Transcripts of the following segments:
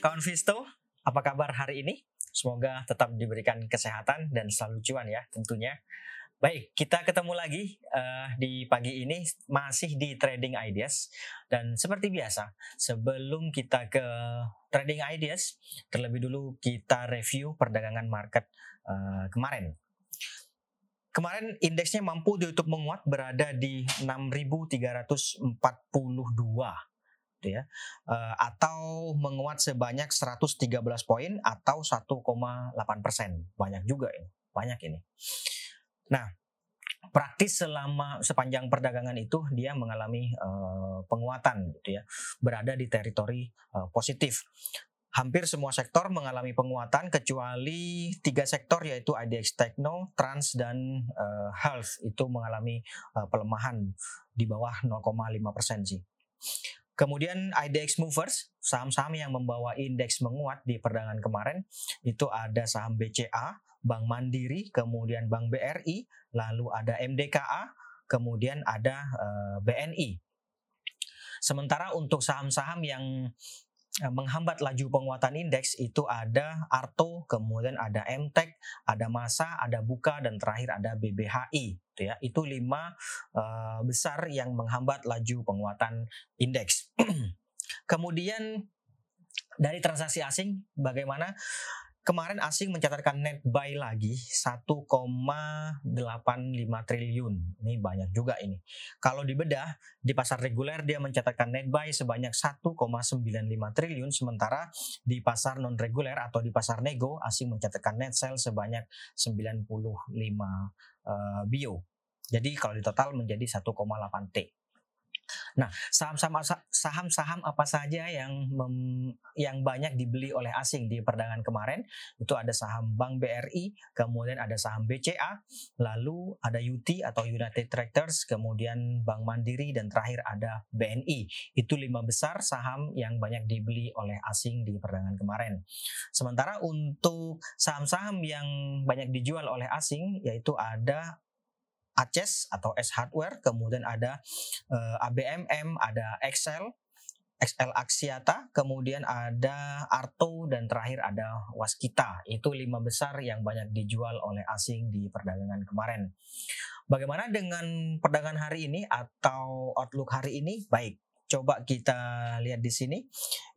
Kawan Visto. Apa kabar hari ini? Semoga tetap diberikan kesehatan dan selalu cuan ya tentunya. Baik, kita ketemu lagi uh, di pagi ini masih di Trading Ideas dan seperti biasa sebelum kita ke Trading Ideas terlebih dulu kita review perdagangan market uh, kemarin. Kemarin indeksnya mampu ditutup menguat berada di 6.342 gitu ya. Uh, atau menguat sebanyak 113 poin atau 1,8 persen. Banyak juga ini banyak ini. Nah praktis selama sepanjang perdagangan itu dia mengalami uh, penguatan gitu ya. Berada di teritori uh, positif. Hampir semua sektor mengalami penguatan kecuali tiga sektor yaitu IDX Techno, Trans dan uh, Health itu mengalami uh, pelemahan di bawah 0,5 persen sih. Kemudian IDX Movers, saham-saham yang membawa indeks menguat di perdagangan kemarin, itu ada saham BCA, Bank Mandiri, kemudian Bank BRI, lalu ada MDKA, kemudian ada eh, BNI. Sementara untuk saham-saham yang menghambat laju penguatan indeks itu ada Arto, kemudian ada MTEK, ada Masa, ada Buka, dan terakhir ada BBHI. Itu ya, itu lima uh, besar yang menghambat laju penguatan indeks. kemudian dari transaksi asing, bagaimana Kemarin asing mencatatkan net buy lagi 1,85 triliun. Ini banyak juga ini. Kalau dibedah di pasar reguler dia mencatatkan net buy sebanyak 1,95 triliun sementara di pasar non reguler atau di pasar nego asing mencatatkan net sell sebanyak 95 uh, bio. Jadi kalau di total menjadi 1,8 T. Nah, saham-saham apa saja yang mem, yang banyak dibeli oleh asing di perdagangan kemarin? Itu ada saham Bank BRI, kemudian ada saham BCA, lalu ada UT atau United Tractors, kemudian Bank Mandiri dan terakhir ada BNI. Itu lima besar saham yang banyak dibeli oleh asing di perdagangan kemarin. Sementara untuk saham-saham yang banyak dijual oleh asing yaitu ada Aces atau S Hardware, kemudian ada uh, eh, ABMM, ada Excel, XL Axiata, kemudian ada Arto dan terakhir ada Waskita. Itu lima besar yang banyak dijual oleh asing di perdagangan kemarin. Bagaimana dengan perdagangan hari ini atau outlook hari ini? Baik, coba kita lihat di sini.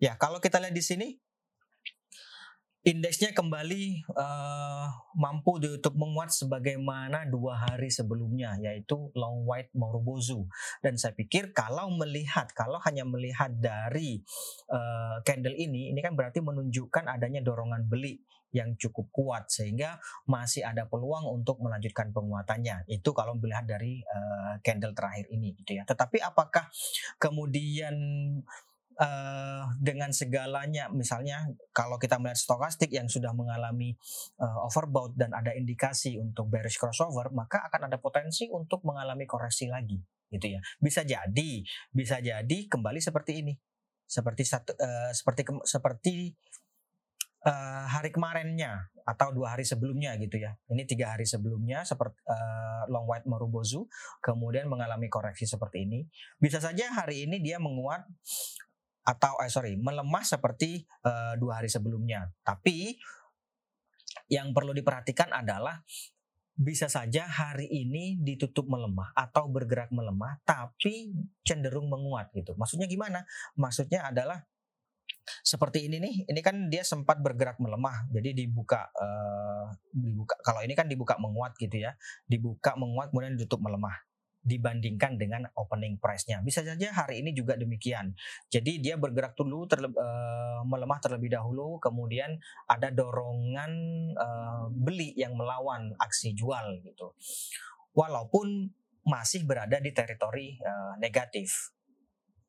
Ya, kalau kita lihat di sini Indeksnya kembali uh, mampu ditutup menguat sebagaimana dua hari sebelumnya yaitu long white Marubozu dan saya pikir kalau melihat kalau hanya melihat dari uh, candle ini ini kan berarti menunjukkan adanya dorongan beli yang cukup kuat sehingga masih ada peluang untuk melanjutkan penguatannya. Itu kalau melihat dari uh, candle terakhir ini gitu ya. Tetapi apakah kemudian uh, dengan segalanya misalnya kalau kita melihat stokastik yang sudah mengalami uh, overbought dan ada indikasi untuk bearish crossover maka akan ada potensi untuk mengalami koreksi lagi gitu ya bisa jadi bisa jadi kembali seperti ini seperti satu uh, seperti seperti uh, hari kemarinnya atau dua hari sebelumnya gitu ya. Ini tiga hari sebelumnya seperti uh, long white marubozu kemudian mengalami koreksi seperti ini. Bisa saja hari ini dia menguat atau eh, sorry melemah seperti uh, dua hari sebelumnya. Tapi yang perlu diperhatikan adalah bisa saja hari ini ditutup melemah atau bergerak melemah tapi cenderung menguat gitu. Maksudnya gimana? Maksudnya adalah seperti ini nih, ini kan dia sempat bergerak melemah, jadi dibuka, uh, dibuka. Kalau ini kan dibuka menguat gitu ya, dibuka menguat kemudian ditutup melemah dibandingkan dengan opening price-nya. Bisa saja hari ini juga demikian. Jadi dia bergerak dulu terleb, uh, melemah terlebih dahulu, kemudian ada dorongan uh, beli yang melawan aksi jual gitu. Walaupun masih berada di teritori uh, negatif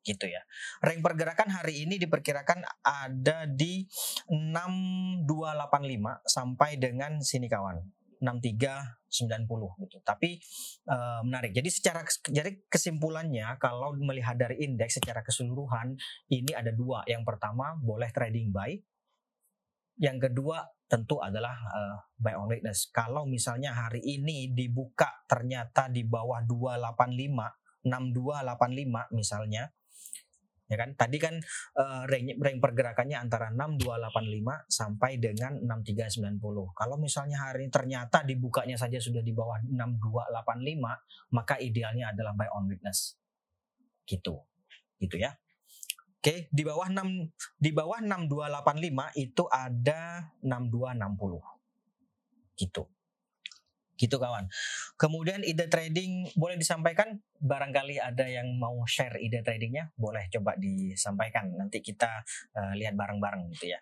gitu ya. Rank pergerakan hari ini diperkirakan ada di 6285 sampai dengan sini kawan. 6390 gitu. Tapi uh, menarik. Jadi secara jadi kesimpulannya kalau melihat dari indeks secara keseluruhan ini ada dua. Yang pertama boleh trading buy. Yang kedua tentu adalah uh, buy on weakness. Kalau misalnya hari ini dibuka ternyata di bawah 285, 6285 misalnya ya kan? Tadi kan uh, range, range pergerakannya antara 6285 sampai dengan 6390 kalau misalnya hari ini ternyata dibukanya saja sudah di bawah 6285 maka idealnya adalah buy on weakness. Gitu. Gitu ya. Oke di bawah 6 di bawah 6285 itu ada 6260 gitu gitu kawan. Kemudian ide trading boleh disampaikan barangkali ada yang mau share ide tradingnya boleh coba disampaikan nanti kita uh, lihat bareng-bareng gitu ya.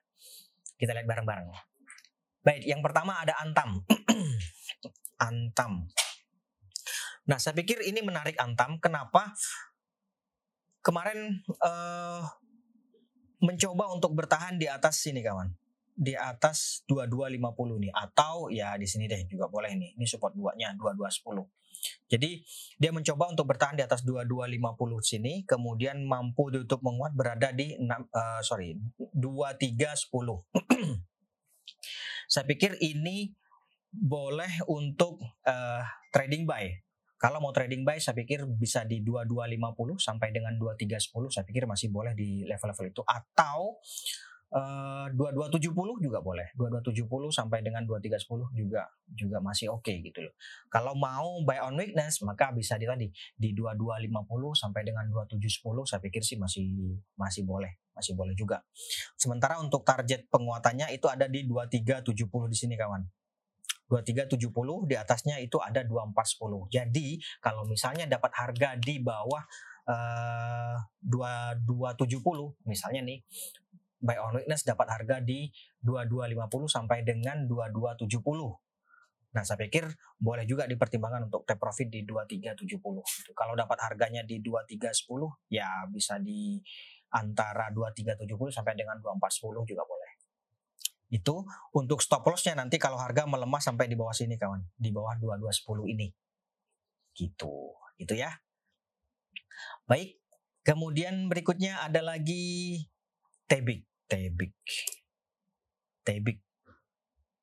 Kita lihat bareng-bareng. Baik, yang pertama ada Antam. Antam. Nah, saya pikir ini menarik Antam. Kenapa? Kemarin uh, mencoba untuk bertahan di atas sini kawan di atas 2250 nih atau ya di sini deh juga boleh nih. Ini support 2-nya 2210. Jadi dia mencoba untuk bertahan di atas 2250 sini kemudian mampu ditutup menguat berada di 6 uh, eh, sorry 2310. Saya pikir ini boleh untuk uh, trading buy. Kalau mau trading buy saya pikir bisa di 2250 sampai dengan 2310 saya pikir masih boleh di level-level itu atau dua dua tujuh puluh juga boleh. Dua dua tujuh puluh sampai dengan dua tiga sepuluh juga juga masih oke okay gitu loh. Kalau mau buy on weakness maka bisa di tadi di dua dua lima puluh sampai dengan dua tujuh sepuluh saya pikir sih masih masih boleh masih boleh juga. Sementara untuk target penguatannya itu ada di dua tiga tujuh puluh di sini kawan. 2370 di atasnya itu ada 2410. Jadi kalau misalnya dapat harga di bawah uh, 2270 misalnya nih buy on weakness dapat harga di 2250 sampai dengan 2270. Nah, saya pikir boleh juga dipertimbangkan untuk take profit di 2370. Gitu. Kalau dapat harganya di 2310, ya bisa di antara 2370 sampai dengan 2410 juga boleh. Itu untuk stop lossnya nanti kalau harga melemah sampai di bawah sini kawan, di bawah 2210 ini. Gitu, gitu ya. Baik, kemudian berikutnya ada lagi Tebik. Tebik. Tebik.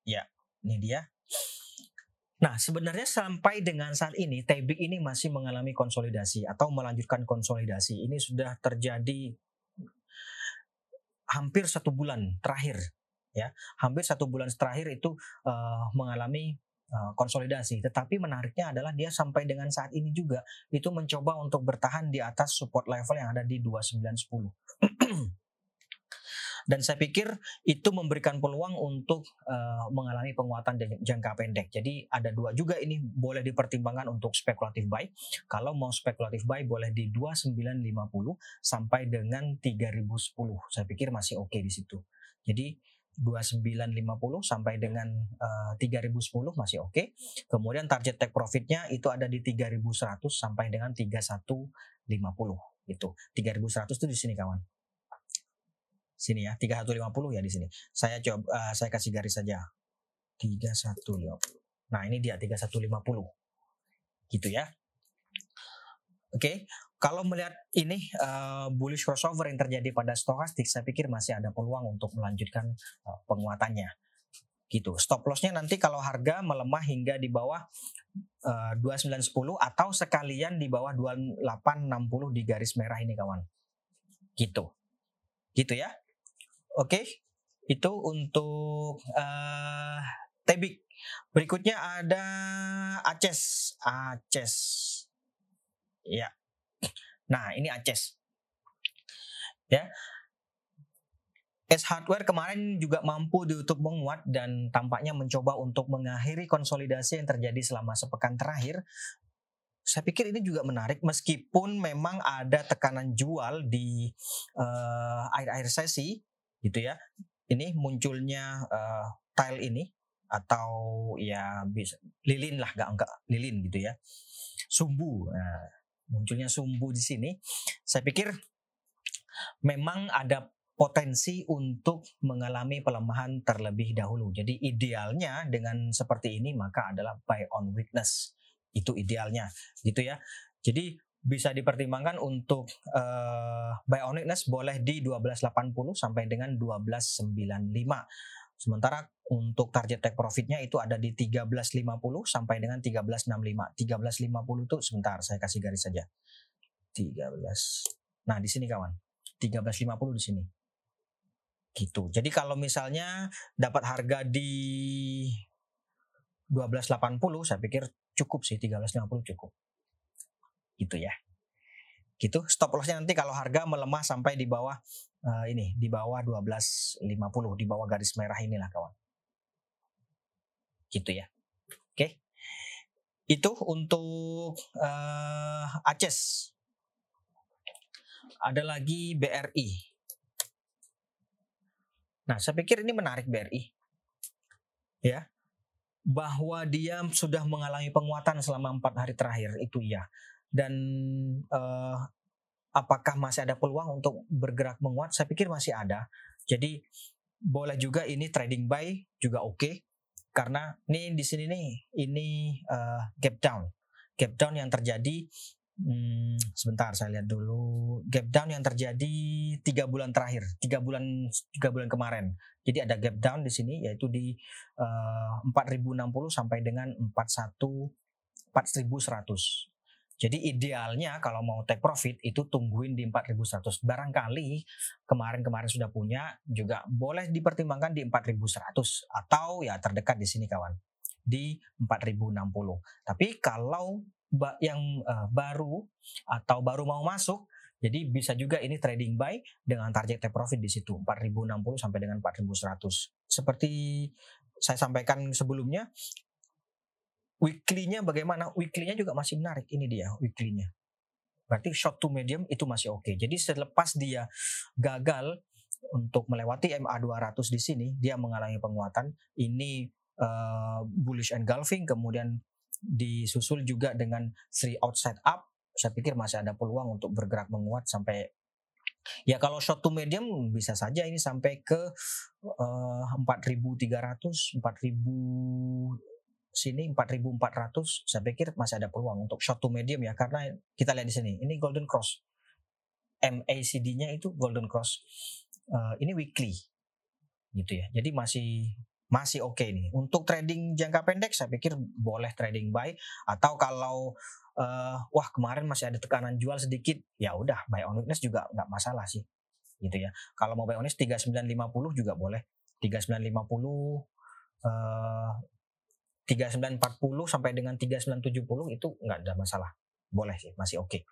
Ya, ini dia. Nah, sebenarnya sampai dengan saat ini Tebik ini masih mengalami konsolidasi atau melanjutkan konsolidasi. Ini sudah terjadi hampir satu bulan terakhir, ya, hampir satu bulan terakhir itu uh, mengalami uh, konsolidasi. Tetapi menariknya adalah dia sampai dengan saat ini juga itu mencoba untuk bertahan di atas support level yang ada di 2910. dan saya pikir itu memberikan peluang untuk uh, mengalami penguatan jangka pendek. Jadi ada dua juga ini boleh dipertimbangkan untuk spekulatif buy. Kalau mau spekulatif buy boleh di 2950 sampai dengan 3010. Saya pikir masih oke okay di situ. Jadi 2950 sampai dengan uh, eh, 3010 masih oke. Okay. Kemudian target take profitnya itu ada di 3100 sampai dengan 3150 itu. 3100 itu di sini kawan sini ya 3150 ya di sini. Saya coba uh, saya kasih garis saja. 3150 nah ini dia 3150 gitu ya. Oke okay. kalau melihat ini uh, bullish crossover yang terjadi pada stokastik saya pikir masih ada peluang untuk melanjutkan uh, penguatannya. Gitu. Stop lossnya nanti kalau harga melemah hingga di bawah uh, 2910 atau sekalian di bawah 2860 di garis merah ini kawan. Gitu. Gitu ya Oke, okay? itu untuk uh, Tebik. Berikutnya ada Aces. Aces. Ya. Nah, ini Aces. Ya. S Hardware kemarin juga mampu ditutup menguat dan tampaknya mencoba untuk mengakhiri konsolidasi yang terjadi selama sepekan terakhir. Saya pikir ini juga menarik meskipun memang ada tekanan jual di uh, akhir-akhir sesi gitu ya. Ini munculnya uh, tile ini atau ya bisa lilin lah gak enggak lilin gitu ya. Sumbu. Nah, munculnya sumbu di sini. Saya pikir memang ada potensi untuk mengalami pelemahan terlebih dahulu. Jadi idealnya dengan seperti ini maka adalah buy on weakness. Itu idealnya gitu ya. Jadi bisa dipertimbangkan untuk uh, buy on weakness boleh di 1280 sampai dengan 1295. Sementara untuk target take profitnya itu ada di 1350 sampai dengan 1365. 1350 itu sebentar saya kasih garis saja. 13. Nah, di sini kawan. 1350 di sini. Gitu. Jadi kalau misalnya dapat harga di 1280 saya pikir cukup sih 1350 cukup. Gitu ya. Gitu. Stop lossnya nanti kalau harga melemah sampai di bawah uh, ini, di bawah 1250, di bawah garis merah inilah kawan. Gitu ya. Oke. Itu untuk uh, Aces. Ada lagi BRI. Nah, saya pikir ini menarik BRI. Ya. Bahwa dia sudah mengalami penguatan selama empat hari terakhir, itu iya. Dan uh, apakah masih ada peluang untuk bergerak menguat? Saya pikir masih ada. Jadi boleh juga ini trading buy juga oke. Okay, karena ini di sini nih, ini uh, gap down. Gap down yang terjadi Hmm, sebentar saya lihat dulu gap down yang terjadi tiga bulan terakhir, tiga bulan tiga bulan kemarin. Jadi ada gap down di sini yaitu di uh, eh, 4060 sampai dengan 41 4100. Jadi idealnya kalau mau take profit itu tungguin di 4100. Barangkali kemarin-kemarin sudah punya juga boleh dipertimbangkan di 4100 atau ya terdekat di sini kawan di 4060. Tapi kalau yang uh, baru atau baru mau masuk jadi bisa juga ini trading buy dengan target take profit di situ 4060 sampai dengan 4100. Seperti saya sampaikan sebelumnya weekly-nya bagaimana? Weekly-nya juga masih menarik ini dia weekly-nya. Berarti short to medium itu masih oke. Okay. Jadi selepas dia gagal untuk melewati MA 200 di sini, dia mengalami penguatan. Ini uh, bullish engulfing kemudian disusul juga dengan three outside up saya pikir masih ada peluang untuk bergerak menguat sampai ya kalau short to medium bisa saja ini sampai ke uh, 4300 4000 sini 4400 saya pikir masih ada peluang untuk short to medium ya karena kita lihat di sini ini golden cross MACD-nya itu golden cross uh, ini weekly gitu ya jadi masih masih oke okay nih. Untuk trading jangka pendek saya pikir boleh trading buy atau kalau uh, wah kemarin masih ada tekanan jual sedikit ya udah buy on weakness juga nggak masalah sih gitu ya. Kalau mau buy on weakness 3950 juga boleh. 3950 uh, 3940 sampai dengan 3970 itu nggak ada masalah. Boleh sih, masih oke. Okay.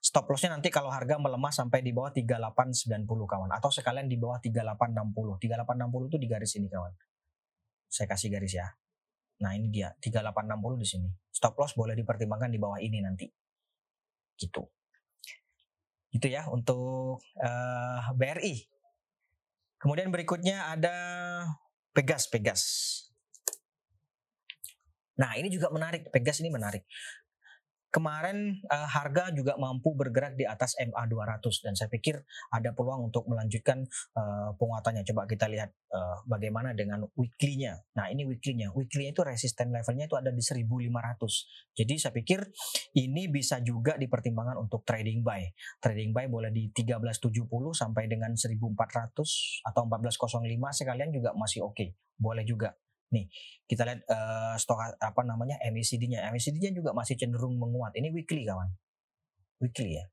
Stop lossnya nanti kalau harga melemah sampai di bawah 3890 kawan atau sekalian di bawah 3860. 3860 itu di garis ini kawan saya kasih garis ya. Nah ini dia 3860 di sini. Stop loss boleh dipertimbangkan di bawah ini nanti. Gitu. Gitu ya untuk uh, eh, BRI. Kemudian berikutnya ada Pegas Pegas. Nah ini juga menarik. Pegas ini menarik kemarin uh, harga juga mampu bergerak di atas MA 200 dan saya pikir ada peluang untuk melanjutkan uh, penguatannya. Coba kita lihat uh, bagaimana dengan weekly-nya. Nah, ini weekly-nya. Weekly-nya itu resisten levelnya itu ada di 1500. Jadi saya pikir ini bisa juga dipertimbangkan untuk trading buy. Trading buy boleh di 1370 sampai dengan 1400 atau 1405 sekalian juga masih oke. Okay. Boleh juga. Nih, kita lihat uh, stok apa namanya MACD-nya. MACD-nya juga masih cenderung menguat. Ini weekly kawan. Weekly ya.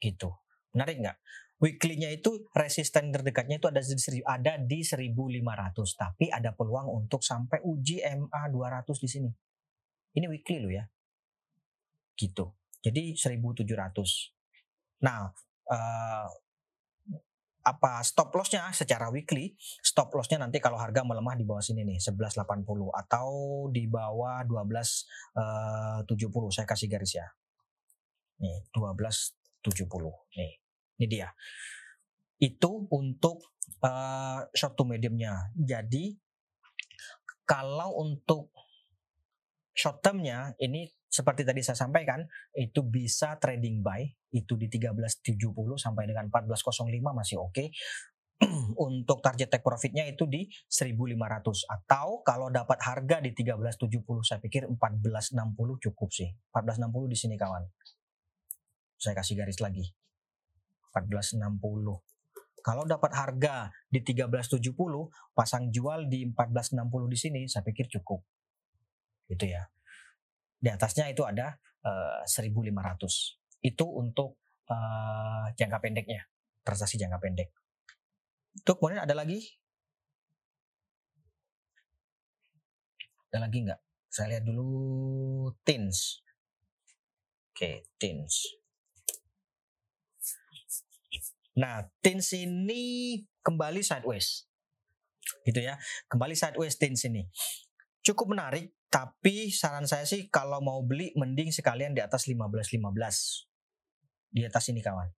Gitu. Menarik nggak? Weekly-nya itu resisten terdekatnya itu ada di ada di 1500, tapi ada peluang untuk sampai uji MA 200 di sini. Ini weekly lo ya. Gitu. Jadi 1700. Nah, uh, apa stop lossnya secara weekly stop lossnya nanti kalau harga melemah di bawah sini nih 1180 atau di bawah 1270 uh, saya kasih garis ya. Nih 1270 nih ini dia. Itu untuk uh, short to mediumnya. Jadi kalau untuk short termnya ini seperti tadi saya sampaikan itu bisa trading buy itu di 1370 sampai dengan 1405 masih oke. Okay. untuk target take profitnya itu di 1500 atau kalau dapat harga di 1370 saya pikir 1460 cukup sih. 1460 di sini kawan. Saya kasih garis lagi. 1460 kalau dapat harga di 1370 pasang jual di 1460 di sini saya pikir cukup. Gitu ya di atasnya itu ada uh, eh, 1500. Itu untuk uh, jangka pendeknya. transaksi jangka pendek. Itu kemudian ada lagi? Ada lagi nggak? Saya lihat dulu tins. Oke, tins. Nah, tins ini kembali sideways. Gitu ya. Kembali sideways tins ini. Cukup menarik, tapi saran saya sih kalau mau beli mending sekalian di atas 15-15. Di atas ini kawan.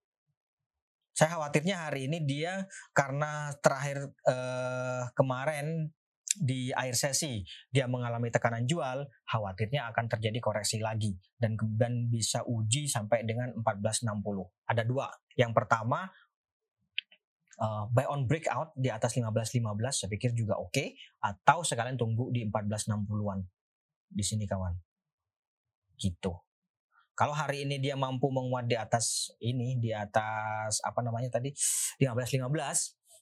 Saya khawatirnya hari ini dia karena terakhir eh, kemarin di akhir sesi dia mengalami tekanan jual, khawatirnya akan terjadi koreksi lagi dan kemudian bisa uji sampai dengan 1460. Ada dua. Yang pertama uh, buy on breakout di atas 1515 saya pikir juga oke okay, atau sekalian tunggu di 1460-an di sini kawan. Gitu. Kalau hari ini dia mampu menguat di atas ini, di atas apa namanya tadi 1515,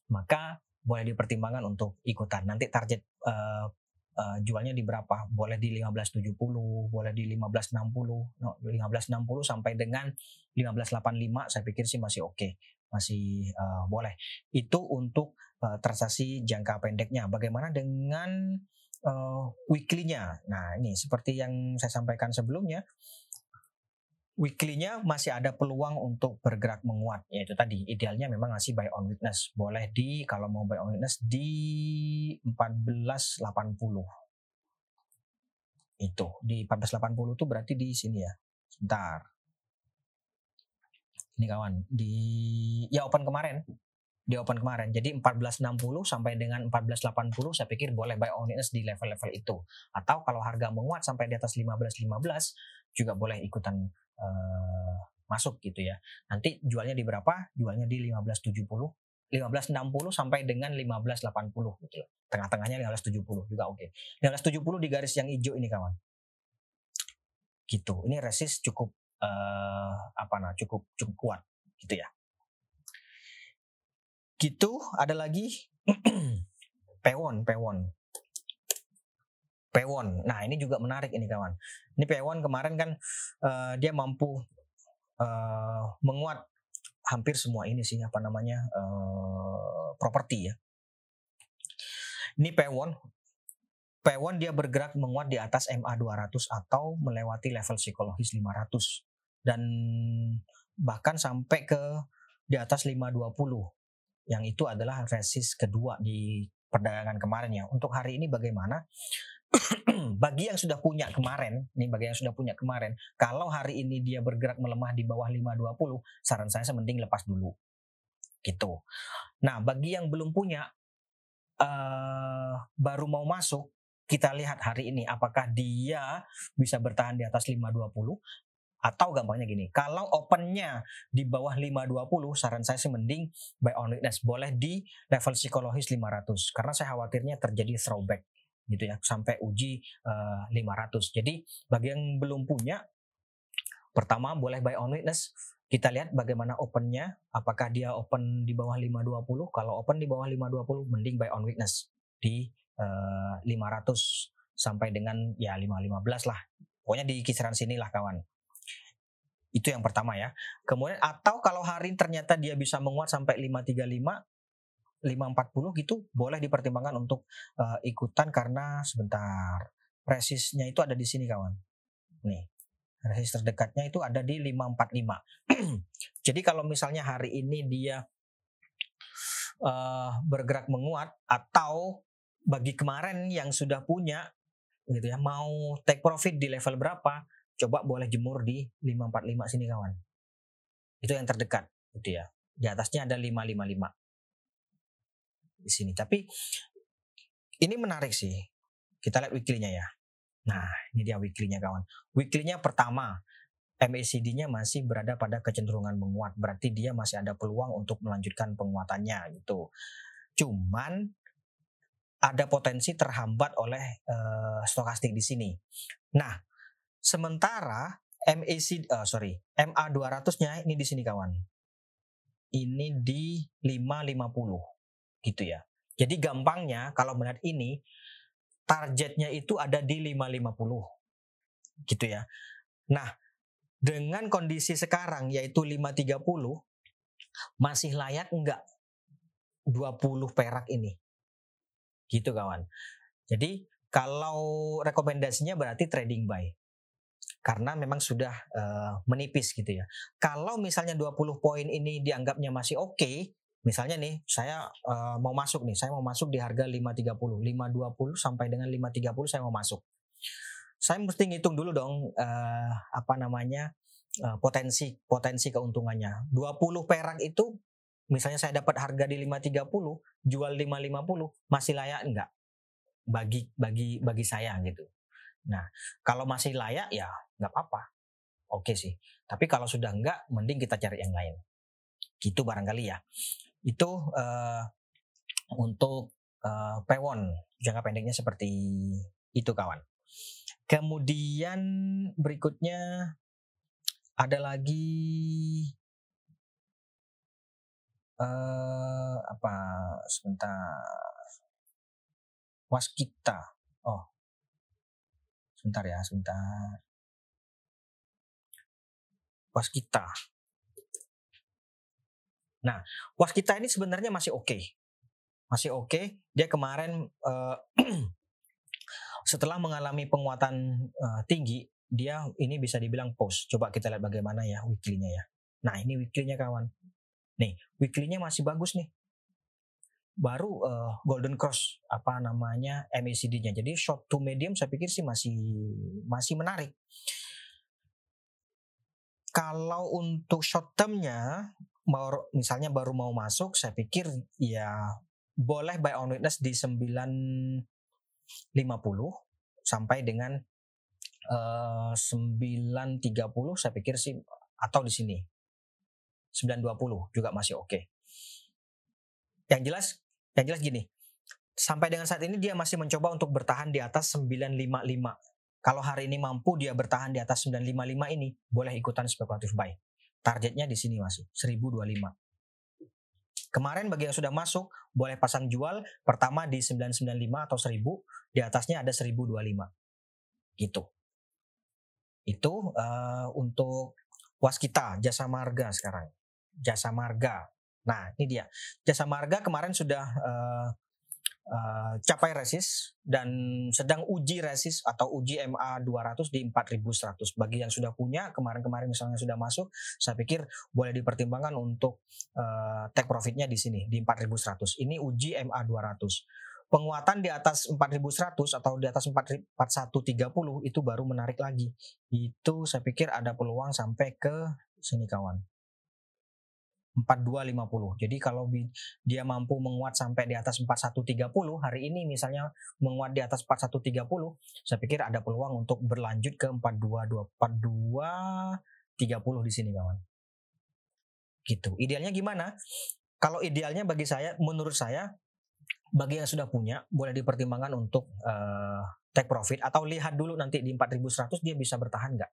maka boleh dipertimbangkan untuk ikutan. Nanti target uh, uh, jualnya di berapa? Boleh di 1570, boleh di 1560, no, 1560 sampai dengan 1585 saya pikir sih masih oke, okay. masih uh, boleh. Itu untuk uh, transaksi jangka pendeknya. Bagaimana dengan uh, weekly-nya? Nah, ini seperti yang saya sampaikan sebelumnya, weekly-nya masih ada peluang untuk bergerak menguat. Yaitu tadi idealnya memang masih buy on weakness. Boleh di kalau mau buy on weakness di 1480 itu di 1480 itu berarti di sini ya. Sebentar. Ini kawan di ya open kemarin di open kemarin. Jadi 1460 sampai dengan 1480 saya pikir boleh buy on di level-level itu. Atau kalau harga menguat sampai di atas 1515 juga boleh ikutan uh, masuk gitu ya. Nanti jualnya di berapa? Jualnya di 1570 1560 sampai dengan 1580 gitu. Tengah-tengahnya 1570 juga oke. Okay. 1570 di garis yang hijau ini kawan. Gitu. Ini resist cukup uh, apa nah cukup cukup kuat gitu ya. Gitu, ada lagi pewon, pewon. Pewon. Nah, ini juga menarik ini kawan. Ini pewon kemarin kan uh, dia mampu uh, menguat hampir semua ini sih apa namanya uh, properti ya. Ini pewon Pewon dia bergerak menguat di atas MA 200 atau melewati level psikologis 500 dan bahkan sampai ke di atas 520 yang itu adalah resist kedua di perdagangan kemarin ya. Untuk hari ini bagaimana? bagi yang sudah punya kemarin, nih bagi yang sudah punya kemarin, kalau hari ini dia bergerak melemah di bawah 520, saran saya semending lepas dulu. Gitu. Nah, bagi yang belum punya uh, baru mau masuk, kita lihat hari ini apakah dia bisa bertahan di atas 520 atau gampangnya gini, kalau opennya di bawah 520, saran saya sih mending buy on weakness. Boleh di level psikologis 500. Karena saya khawatirnya terjadi throwback gitu ya, sampai uji uh, eh, 500. Jadi bagi yang belum punya, pertama boleh buy on weakness. Kita lihat bagaimana opennya, apakah dia open di bawah 520. Kalau open di bawah 520, mending buy on weakness di uh, eh, 500 sampai dengan ya 515 lah. Pokoknya di kisaran sini lah kawan. Itu yang pertama ya. Kemudian atau kalau hari ternyata dia bisa menguat sampai 535 540 gitu boleh dipertimbangkan untuk uh, ikutan karena sebentar resistnya itu ada di sini kawan. Nih. Resist terdekatnya itu ada di 545. Jadi kalau misalnya hari ini dia uh, bergerak menguat atau bagi kemarin yang sudah punya gitu ya mau take profit di level berapa coba boleh jemur di 545 sini kawan. Itu yang terdekat gitu ya. Di atasnya ada 555 di sini. Tapi ini menarik sih. Kita lihat weekly-nya ya. Nah, ini dia weekly-nya kawan. Weekly-nya pertama, MACD-nya masih berada pada kecenderungan menguat. Berarti dia masih ada peluang untuk melanjutkan penguatannya gitu. Cuman ada potensi terhambat oleh uh, stokastik di sini. Nah, Sementara MAC uh, sorry, MA 200-nya ini di sini kawan. Ini di 550 gitu ya. Jadi gampangnya kalau melihat ini targetnya itu ada di 550 gitu ya. Nah, dengan kondisi sekarang yaitu 530 Masih layak enggak 20 perak ini? Gitu kawan. Jadi kalau rekomendasinya berarti trading buy. Karena memang sudah uh, menipis gitu ya. Kalau misalnya 20 poin ini dianggapnya masih oke, okay, misalnya nih saya uh, mau masuk nih, saya mau masuk di harga 530, 520 sampai dengan 530 saya mau masuk. Saya mesti ngitung dulu dong uh, apa namanya uh, potensi potensi keuntungannya. 20 perak itu misalnya saya dapat harga di 530, jual 550, masih layak enggak? Bagi bagi bagi saya gitu. Nah, kalau masih layak ya nggak apa-apa. Oke sih. Tapi kalau sudah enggak, mending kita cari yang lain. Gitu barangkali ya. Itu uh, untuk uh, pewon jangka pendeknya seperti itu kawan. Kemudian berikutnya ada lagi uh, apa sebentar waskita oh sebentar ya sebentar waskita nah waskita ini sebenarnya masih oke okay. masih oke okay. dia kemarin uh, setelah mengalami penguatan uh, tinggi dia ini bisa dibilang post. Coba kita lihat bagaimana ya weekly-nya ya. Nah, ini weekly-nya kawan. Nih, weekly-nya masih bagus nih. Baru uh, golden cross apa namanya MACD-nya. Jadi short to medium saya pikir sih masih masih menarik. Kalau untuk short term-nya misalnya baru mau masuk, saya pikir ya boleh buy on witness di 950 sampai dengan uh, eh, 9.30 saya pikir sih atau di sini 9.20 juga masih oke. Okay. Yang jelas yang jelas gini. Sampai dengan saat ini dia masih mencoba untuk bertahan di atas 955. Kalau hari ini mampu dia bertahan di atas 955 ini, boleh ikutan spekulatif buy. Targetnya di sini masih 1025. Kemarin bagi yang sudah masuk, boleh pasang jual pertama di 995 atau 1000, di atasnya ada 1025. Gitu. Itu uh, untuk waskita jasa marga sekarang. Jasa marga. Nah, ini dia. Jasa marga kemarin sudah uh, uh, capai resist dan sedang uji resist atau uji MA 200 di 4100. Bagi yang sudah punya kemarin-kemarin misalnya sudah masuk, saya pikir boleh dipertimbangkan untuk uh, take profitnya di sini di 4100. Ini uji MA 200 penguatan di atas 4100 atau di atas 4130 itu baru menarik lagi. Itu saya pikir ada peluang sampai ke sini kawan. 4250. Jadi kalau dia mampu menguat sampai di atas 4130 hari ini misalnya menguat di atas 4130, saya pikir ada peluang untuk berlanjut ke 422 4230 di sini kawan. Gitu. Idealnya gimana? Kalau idealnya bagi saya menurut saya bagi yang sudah punya boleh dipertimbangkan untuk uh, take profit atau lihat dulu nanti di 4100 dia bisa bertahan nggak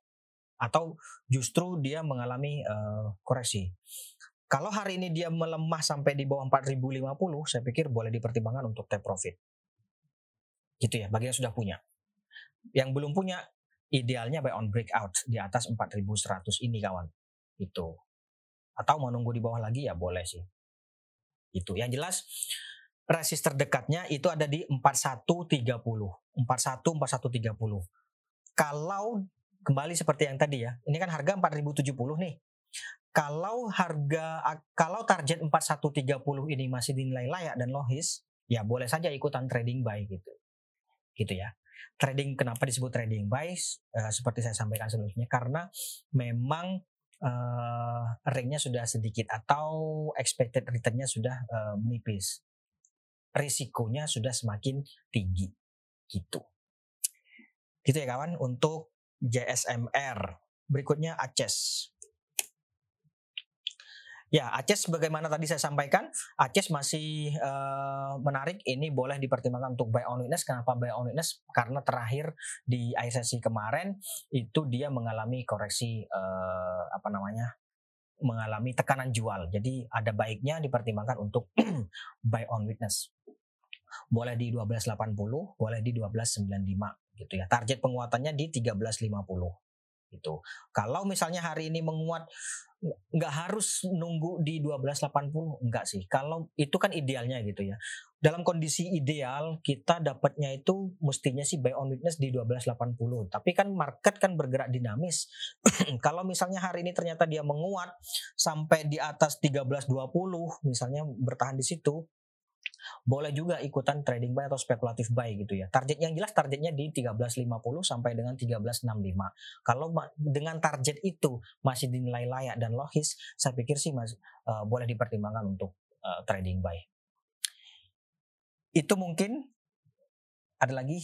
atau justru dia mengalami uh, koreksi. Kalau hari ini dia melemah sampai di bawah 4050, saya pikir boleh dipertimbangkan untuk take profit. Gitu ya, bagi yang sudah punya. Yang belum punya, idealnya buy on breakout di atas 4100 ini kawan. Itu. Atau mau nunggu di bawah lagi ya boleh sih. Itu. Yang jelas resist terdekatnya itu ada di 4130. 41 4130. Kalau kembali seperti yang tadi ya. Ini kan harga 4070 nih. Kalau harga kalau target 4130 ini masih dinilai layak dan logis, ya boleh saja ikutan trading buy gitu. Gitu ya. Trading kenapa disebut trading buy? Uh, seperti saya sampaikan sebelumnya karena memang uh, ringnya sudah sedikit atau expected returnnya sudah uh, menipis risikonya sudah semakin tinggi gitu. Gitu ya kawan untuk JSMR. Berikutnya ACES. Ya, ACES bagaimana tadi saya sampaikan, ACES masih uh, menarik. Ini boleh dipertimbangkan untuk buy on witness. Kenapa buy on witness? Karena terakhir di ICC kemarin itu dia mengalami koreksi uh, apa namanya? mengalami tekanan jual. Jadi ada baiknya dipertimbangkan untuk buy on witness boleh di 1280, boleh di 1295 gitu ya. Target penguatannya di 1350. Itu. Kalau misalnya hari ini menguat nggak harus nunggu di 1280 enggak sih. Kalau itu kan idealnya gitu ya. Dalam kondisi ideal kita dapatnya itu mestinya sih buy on weakness di 1280. Tapi kan market kan bergerak dinamis. Kalau misalnya hari ini ternyata dia menguat sampai di atas 1320 misalnya bertahan di situ boleh juga ikutan trading buy atau spekulatif buy gitu ya. Target yang jelas targetnya di 1350 sampai dengan 1365. Kalau dengan target itu masih dinilai layak dan logis, saya pikir sih mas, uh, boleh dipertimbangkan untuk uh, trading buy. Itu mungkin ada lagi?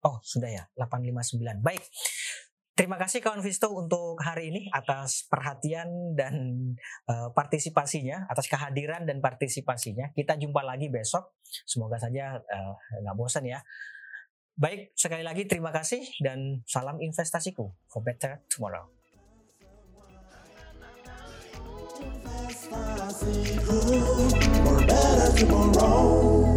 Oh, sudah ya, 859. Baik. Terima kasih kawan Visto untuk hari ini atas perhatian dan uh, partisipasinya, atas kehadiran dan partisipasinya. Kita jumpa lagi besok. Semoga saja eh, nggak uh, bosan ya. Baik, sekali lagi terima kasih dan salam investasiku for better tomorrow. Investasiku for better tomorrow.